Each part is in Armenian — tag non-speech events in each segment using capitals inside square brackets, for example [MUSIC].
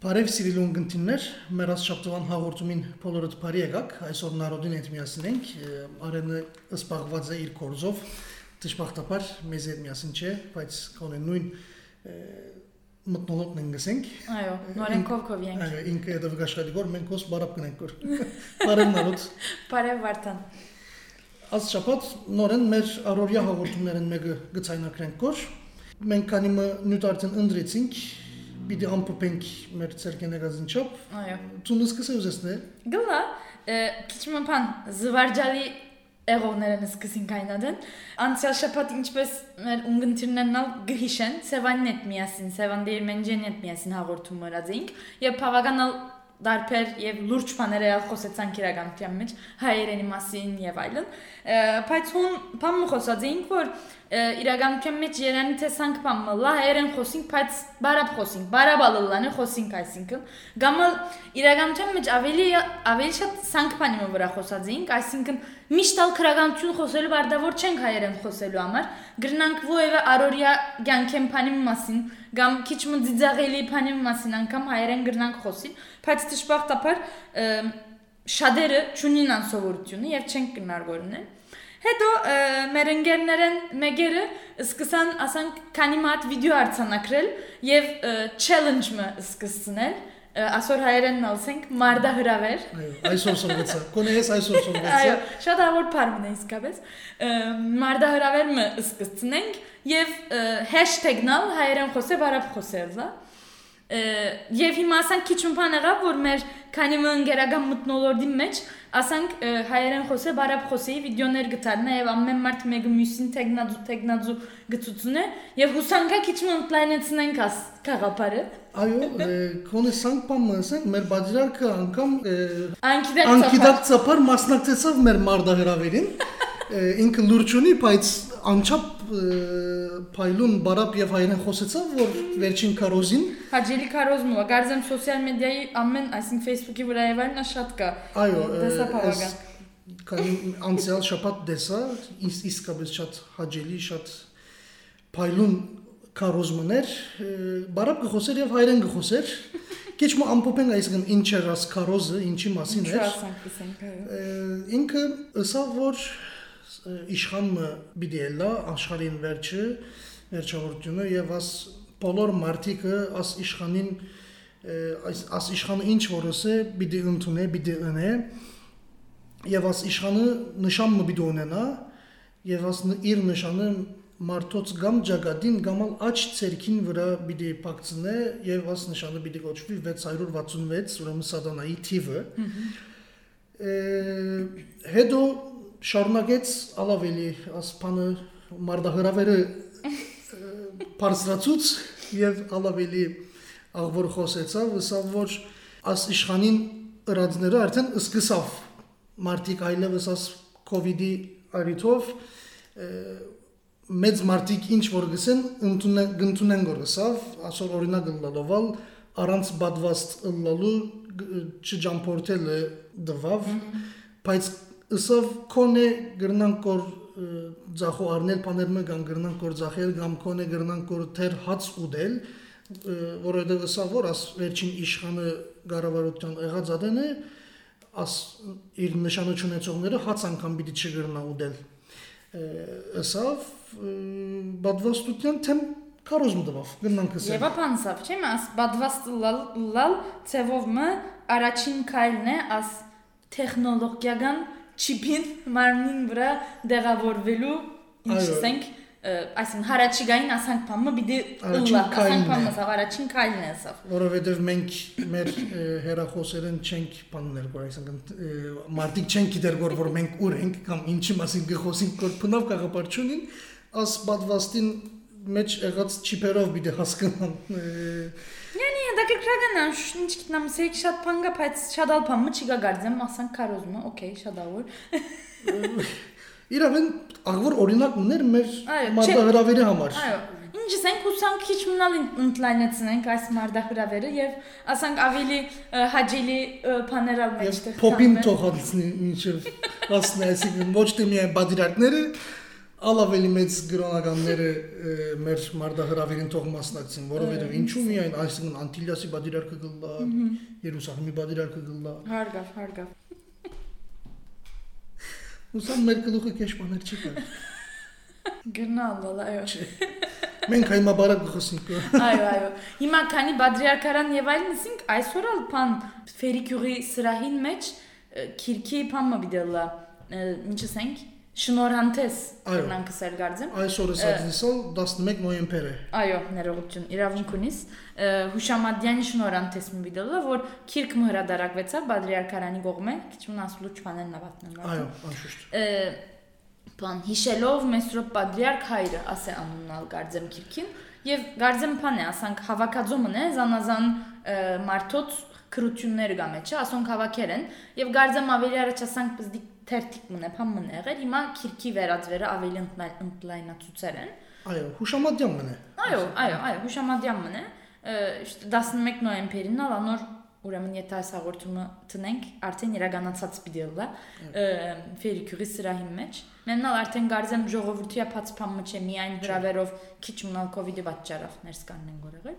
Բարև սիրելի ունգընտիններ, մեր աշխատողան հաղորդումին բոլորդ բարի եկաք, այսօր narodin հետ միասին ենք, Արենը սպաղված է իր կորձով, դժբախտաբար մեզ հետ միասին չէ, բայց կոնե նույն մտնոլոտն են գսենք։ Այո, նորենքով կով ենք։ Այո, ինքը դա վգաշալիգոր մենք ոս բարապ կնենք կոր։ Բարև նարոց։ Բարև Վարդան։ Աս շաբաթ նորեն մեր առօրյա հաղորդումներն մեկը գցայնակրենք կոր։ Մենք քանիմը նյութ արդեն ընդրեցինք, պիտի ամփոփենք մեր ցերկենեգազին չափ։ Այո։ Ցունս կսեյուզեսն է։ Գլա, քիչ մփան զվարջալի եղողներն սկսին կայնադեն։ Անցյալ շաբաթ ինչպես մեր ունգընտիրներն ալ գհիշեն, Սևանն հետ միասին, Սևան դերմենջեն հետ միասին հաղորդում մրածինք, եւ բավականալ դարբեր եւ լուրջ բաներ ալ խոսեցանք իրականության մեջ հայերենի մասին եւ այլն բայց հուն բան խոսածինք որ իրականության մեջ Երանի տեսանք բան մլա հայերեն խոսինք, բայց բարապ խոսինք, բարաբալլանը խոսինք այսինքն։ Գամալ իրականության մեջ ավելի ավելի շատ սանք բանի վրա խոսածինք, այսինքն միշտ ալ քրականություն խոսելու բարդավոր չենք հայերեն խոսելու համար, գրնանք ովևէ արորիա ցանկեն բանի մասին, կամ քիչ մը ձիծաղելի բանի մասին անգամ հայերեն գրնանք խոսի, բայց դժբախտաբար շատերը ճունին անսովորությունը եւ չենք կնարգորնել։ Հետո մեր ընկերներն մեկերը սկսան, ասանք, քանի մատ վիդեո արձանագրել եւ challenge-ը սկսցնել ասոր հայերեն նալսենք մարդա հրավեր այո այսօր սովեցա կոնես այսօր սովեցա այո շատ ավոր բառն է իսկապես մարդա հրավեր մը սկսցնենք եւ #նալ հայերեն խոսե բարապ խոսելա եւ հիմա ասանք քիչ բան եղավ որ մեր քանի մը ընկերական մտնոլորտի մեջ ասանք հայերեն խոսե բարապ խոսեի վիդեոներ գտար նաեւ ամեն մարդ մեկը մյուսին տեգնածու տեգնածու գծուցնե եւ հուսանքա քիչ մը պլանեցնենք աս քաղաքարը այո կոնե սանք բան ասենք մեր բաժարքը անգամ անկիդակ ծափար մասնակցեցավ մեր մարդահրավերին ինքը լուրջ ունի բայց անչափ փայլուն բարապ եւ հայերեն խոսեցավ որ վերջին կարոզին հաջելի կարոզմը գարձեմ սոցիալ մեդիայի ամեն այսինքն Facebook-ի վրա եւ այլն շատ կա այո դեսա քանի անցյալ շաբաթ դեսա իսկապես շատ հաջելի շատ փայլուն կարոզմներ բարապ գխոսեր եւ հայերեն գխոսեր Քիչ մը ամփոփենք այսինքն ինչ էր աս կարոզը, ինչի մասին էր։ Ինքը ըսա որ իշխանը պիտի լա աշխարհին վերջը վերջավորությունը եւ աս բոլոր մարտիկը աս իշխանին այս աս իշխանը ինչ որս է պիտի ընդունե պիտի ընե եւ աս իշխանը նշանը պիտի ունենա եւ աս իր նշանը մարդոց գամ ջագադին գամալ աչ ցերքին վրա պիտի փակցնե եւ աս նշանը պիտի կոչվի 666 ուրեմն սատանայի թիվը հետո շարունակեց ալավելի ասփանը մարդահրավերը [LAUGHS] բարձրացուց եւ ալավելի աղվոր խոսեցավ, ասավ որ աս իշխանին ըրածները արդեն սկսավ մարտիկ այլևս աս կոവിഡ്ի արիթով մեծ մարտիկ ինչ որ գսեն ընդունեն գորսավ ասոր օրինակ լալովալ առանց բադվաստ լալու չջամփորտել դվավ բայց ըսով կոնե գրնան կոր ձախո արնել բաներմը կամ գրնան կոր ձախել կամ կոնե գրնան կոր թեր հաց ուդել որովհետև ըսա որ աս վերջին իշխանը գարավարության եղած ադեն է աս իր նշանությունեցողները հաց անգամ պիտի չգրնա ուդել ըսավ բադվաստության թեմ կարոզմ դվավ գնանք ասել Եվ ապանսավ չեմ աս բադվաստ լալ լալ ցևով մը առաջին քայլն է աս տեխնոլոգիական չիպին մարմնին վրա դեղավորվելու ինչ ասենք այսին հարաճիգային ասանք բամը պիտի ըլլա ասանք բամը սա առաջին քայլն է սա որովհետև մենք մեր հերախոսերեն չենք բաններ որ այսինքն մարդիկ չեն գիտեր որ որ մենք ուր ենք կամ ինչի մասին գխոսենք որ փնավ կաղապարչունին աս բադվաստին մեջ եղած չիպերով պիտի հասկանան հետաքրքրական է, ինչ գտնամ, սերիկ շատ բան կա, բայց շատ ալ բան մը չի գա գարձեմ, ասանք քարոզում, օքեյ, շատ ավոր։ Իրավեն աղվոր օրինակ ուներ մեր մարդահրավերի համար։ Այո, ինչ ասենք ուսանք քիչ մնալ ընդլայնեցնենք այս մարդահրավերը եւ ասենք ավելի հաջելի բաներալ մեջտեղ։ Փոփին թողածնի ինչը ասնա, այսինքն ոչ թե միայն բադիրակները, ալավելի մեծ գրոնականները մեր մարդահրավերին թող մասնակցին, որովհետև ինչու միայն այսինքն Անտիլիասի բادرարկը գլա, Երուսաղեմի բادرարկը գլա։ Հարգավ, հարգավ։ Ուսան մեր գլուխը կեշմաներ չի կար։ Գնալ, այո։ Մենք հիմա բարակ գխոսինք։ Այո, այո։ Հիմա քանի բادرարկարան եւ այլն ասինք, այսօր ալ փան Ֆերիկյուղի սրահին մեջ քիրքի փամը բիդելա։ Ինչ ասենք շնորհանտես Այո։ կնան կսել գարձեմ Այսօրը սադիսալ 11 նոյեմբեր է։ Այո, ներողություն, իրավունք ունիս։ Հուշամադյանի շնորհանտես մի բիդելա, որ քիրք մհրադարակվեցա բադրիարքարանի կողմը, քիչ մն ասլու չփանեն նավատնեմ։ Այո, անշուշտ։ բան հիշելով Մեսրոպ Պատրիարք հայրը ասե անունալ գարձեմ քիրքին եւ գարձեմ փան է ասանք հավաքածոմն է զանազան մարդոց քրություններ գա մեջը ասոնք հավաքեր են եւ գարձեմ ավելի առաջ ասանք բզդի թերթիկ մնե փան մնե եղել հիմա քիրքի վերածվերը ավելի ընտլայնացուցեր են Այո, հուշամատյան մնե։ այո այո այո հուշամադյան մնե իշտ 11 նոյեմբերին ալ անոր ուրեմն եթե այս հաղորդումը տնենք արդեն իրականացած պիտի լա ֆերիկյուրի սրահի մեջ մենալ արդեն գարձեմ ժողովրդի ապած փամը չէ միայն հրավերով քիչ մնալ կոവിഡ്ի պատճառով ներս կանեն գորեղել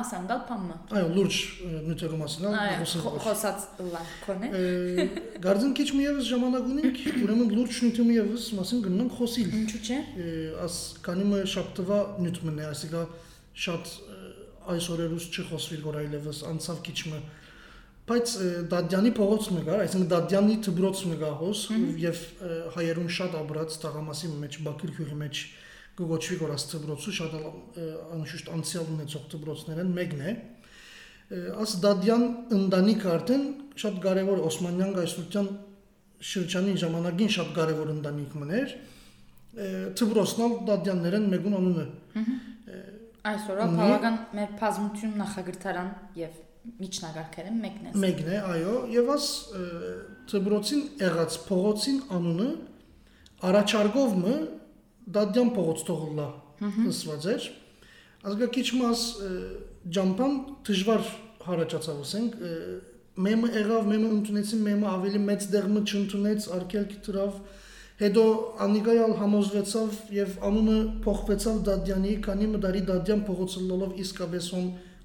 ասանգալ փամը Այո, լուրջ ը, նյութերու մասին ալ այո խոսենք։ խո- խոսած լա կոնե Ը, Գարձեն քիչ մի եւս ժամանակ ունենք, ուրեմն լուրջ նյութի մի եւս մասին գնանք խոսիլ։ ինչու՞ չէ Աս կանի մը շաբթվա նյութ մնե, այսինքն շատ այս օրերուց չխոսվիր որ այլևս անցավ քիչ մը բայց Դադյանի փողոցն կար, այսինքն Դադյանի դբրոցն կա հոս եւ հայերուն շատ աբրած տաղամասի մեջ Բաքիր քյուղի մեջ գոչվի որ աս դբրոցը շատ անշուշտ անցյալ ունեցող դբրոցներ են մեկն է աս Դադյան ընտանիքը արդեն շատ կարևոր Օսմանյան գայսրության շրջանի ժամանակին շատ կարևոր ընտանիք մներ Թբրոսնալ Դադյաններեն մեկուն անունը այսօր բավական մեր բազմություն նախագրթարան եւ միջնագարքերը մեկն է մեկն է, այո, եւ աս Թբրոցին եղած փողոցին անունը առաջարկովը Դադյան փողոց թողլա հսված էր։ Ազգա քիչ մաս ջամփան դժվար հարաճացավ ասենք մեմը եղավ, մեմը ընդունեցին, մեմը ավելի մեծ դեղմը չընդունեց, արկելք դրավ Հետո Անիգայալ համոզվեցավ եւ անունը փոխվեցավ Դադյանի, քանի մդարի Դադյան փողոցը լոլով իսկապես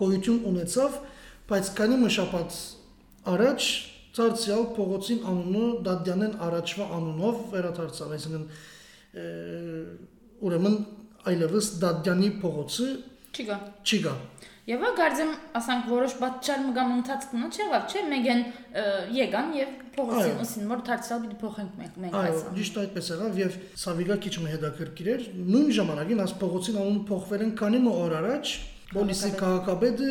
կոյություն ունեցավ, բայց քանի մշապած առաջ Ցարցիալ փողոցին անունը Դադյանեն առաջվա անունով վերադարձավ, այսինքն ուրեմն այլևս Դադյանի փողոցը չի գա չի գա։ Եվ ագարձեմ, ասանք որոշ պատճառ մգամ ընթացքն չեղավ, չէ՞, մեգեն ը, եկան եւ փողոցին Այո։ ուսին որ դարձյալ պիտի փոխենք մենք մենք Այո, այս անը։ ճիշտ այդպես եղավ եւ Սավիգա քիչ մը հետաքրքիր էր։ Նույն ժամանակին աս փողոցին անուն փոխվել են քանի մը օր առաջ Բոլիսի քաղաքապետը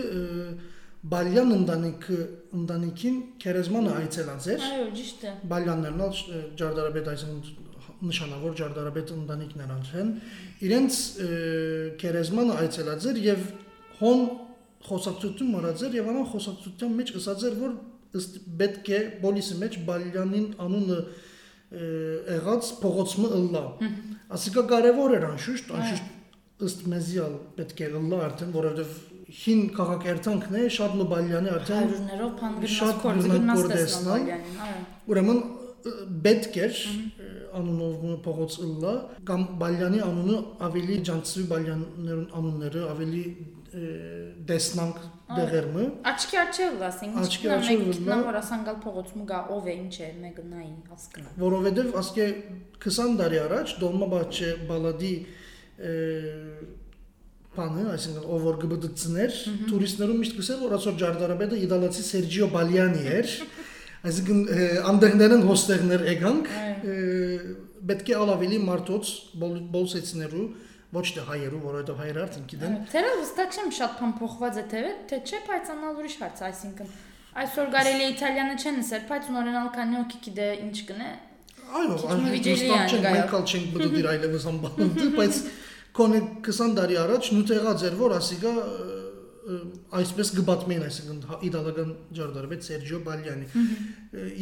Բալյան ընտանիքը ընտանիքին քերեզմանը այցելած էր։ Այո, ճիշտ է։ Բալյաններն ալ ջարդարաբեդ այսինքն նշանավոր ջարդարաբեդ ընտանիքներ անցեն։ Իրենց ը, քերեզմանը այցելած էր եւ հոն խոսակցություն մնաց էր եւ անան խոսակցության մեջ ըսած էր որ ըստ պետք է բոլիսի մեջ Բալյանին անունը եղած փողոցը ըլլա։ Ասիկա կարևոր էր անշուշտ, անշուշտ ըստ մեզիալ պետք է ըլլա արդեն, որովհետեւ հին քաղաքերտանքն է շատ նոբալյանի արդեն Հարյուրներով փան գնաց շատ կորձը գնաց տեսնալ։ Ուրեմն պետք էր անունով մի փողոց ըլլա կամ Բալյանի անունը ավելի ջանցվի Բալյաններուն անունները ավելի դեսնանք դեղերմը Աչքի արջև ասենք, Աչքի ինչքան առջև մեկ լա։ ինքնա որ ասանգալ փողոցում գա ով է, ինչ է, մեկը նայի հասկնա։ որովհետև ասկե 20 տարի առաջ Դոլմաբաչե բալադի բանը, այսինքն ով որ գբդծներ, տուրիստներում միշտ գսել որ ասոր ջարդարաբեդը իդալացի Սերջիո Բալյանի էր։ Այսինքն ը, անդեղներն հոստեղներ եկանք, պետք է ալավելի մարտոց բոլ- բոլսեցիներու ոչ թե հայերու, որովհետև հայերը արդեն գիտեն։ Տերը վստահ չեմ շատ բան փոխված է թե թե չէ, բայց անալ ուրիշ հարց, այսինքն այսօր կարելի է իտալիանը չեն ասել, բայց նորենալ քանի օքի գիտե ինչ կնե։ Այո, վստահ գայով։ մենք ալ չենք բդդիր [LAUGHS] այլևս անբանդ, բայց կոնե 20 տարի առաջ նույն եղած էր որ ասիկա այսպես գբատմեն, այսինքն հա- իտալական ջարդարվեց Սերջիո Բալյանի։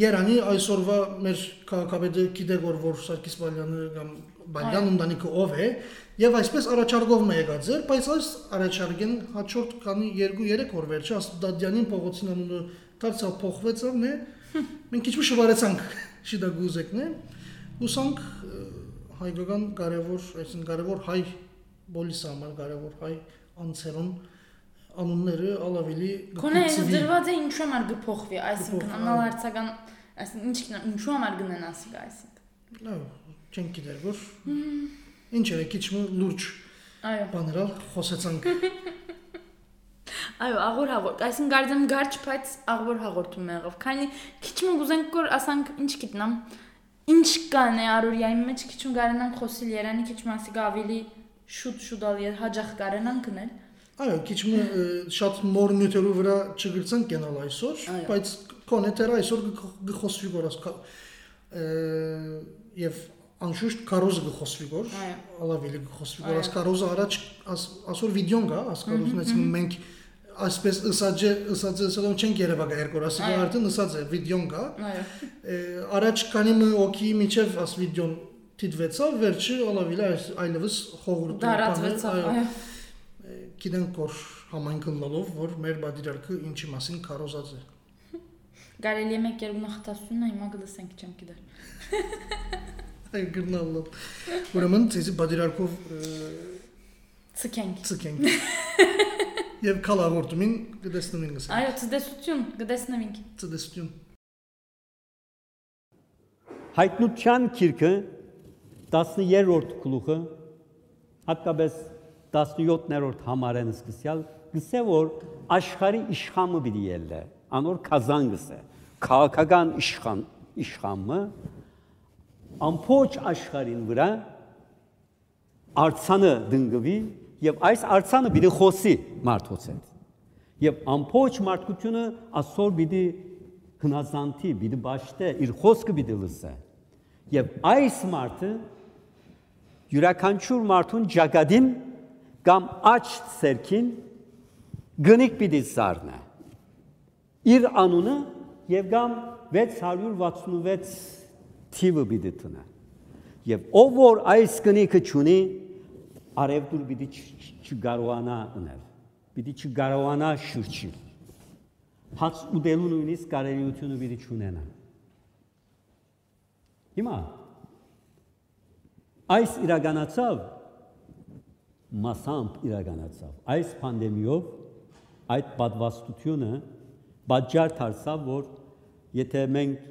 Երանի այսօրվա մեր քաղաքապետը գիտե որ որ Սարգիս Բալյանը կամ Բալյան ընտանիքը ով է, եւ այսպես առաջարկով մը եկած էր, բայց այս առաջարկեն հաջորդ քանի 2-3 օր վերջը Աստուդադյանին փողոցին անունը դարձավ փոխվեցավ, նե։ Մենք քիչ շվարեցանք շիդա գուզեկն է։ Ուսանք հայկական կարևոր, այսինքն կարևոր հայ բոլիս համար կարևոր հայ անցերուն անունները ալավելի Կոնե դրված է ինչու համար գփոխվի, այսինքն անալարցական, այսինքն ինչ ինչու համար գնան ասիկ այսինքն։ Լավ, չենք գիտեր որ ինչ է քիչ լուրջ Այո։ բաներալ խոսեցանք։ [LAUGHS] Այո, աղոր հաղորդ, այսինքն գարձեմ գարչ, բայց աղոր հաղորդում եղավ։ Քանի քիչ մը գուզենք որ ասանք ինչ գիտնամ, ինչ կան է արորիայի մեջ քիչ ու գարանանք խոսիլ Երանի քիչ մասիկ ավելի շուտ շուտալ եւ հաջող կարենան կնել։ Այո, քիչ շատ նոր նյութերու վրա չգրցանք գնալ այսօր, բայց կոնետեր այսօր գխոսվի գորս եւ անշուշտ կարոզը գխոսվի գոր, ալավելի գխոսվի գոր, աս կարոզը առաջ ասոր վիդեոն գա, աս կարոզն այս մենք այսպես ըսածը ըսածը սա չենք երևակա երկու ասի արդեն ըսած է վիդեոն գա։ Այո։ Առաջ կանի մի օքի միջև աս վիդեոն դիտվեցավ, վերջը ալավիլա այլևս խողուրդ դարածվեցավ, այո գիտենք որ համայնքնելով որ մեր բادرալքը ինչի մասին կարոզած է Գարելի է մեկ երկու նախտասունն է հիմա գլսենք չեմ գիտեր Այ գրնալով Ուրեմն ցեզի բادرալքով ցկենք ցկենք Եվ կալաղորդումին գտեսնումին գսենք Այո ցդեսություն գտեսնումին ցդեսություն Հայտնության քիրքը 10-րդ գլուխը հատկապես 17-րդ համարեն սկսյալ գսե որ աշխարհի իշխանը պիտի ելլե անոր կազան գսե քաղաքական իշխան իշխանը ամփոփ աշխարհին վրա արցանը դնգվի եւ այս արցանը պիտի խոսի մարդոց հետ եւ ամփոփ մարդկությունը ասոր պիտի հնազանդի պիտի ճաշտե իր խոսքը պիտի լսե եւ այս մարդը յուրաքանչյուր մարդուն ճակադին կամ աչ ցերքին գնիկ պիտի սառնա իր անունը եւ կամ 666 թիվը պիտի տնա եւ ով որ այս գնիկը ճունի արևդուր պիտի չկարողանա ունել պիտի չկարողանա շրջիլ հաց ուտելու նույնիսկ կարելիությունը պիտի չունենա հիմա այս իրականացավ մասամբ իրականացավ այս պանդեմիով այդ պատվաստությունը բաժար դարձավ որ եթե մենք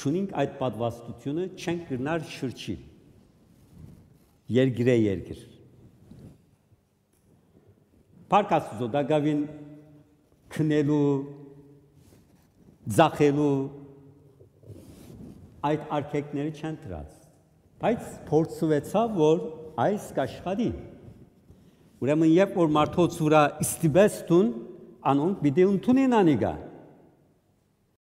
ճունենք այդ պատվաստությունը չենք գնար շրջի երգրե երգր Պարկասուզո դագավին քնելու ձախելու այդ արքեկները չեն դրած բայց փորձվեցավ որ այս կաշխարի ուրեմն երբ որ մարդոց ուրա ստիբեստուն անոնք պիտի ընդունեն անիգա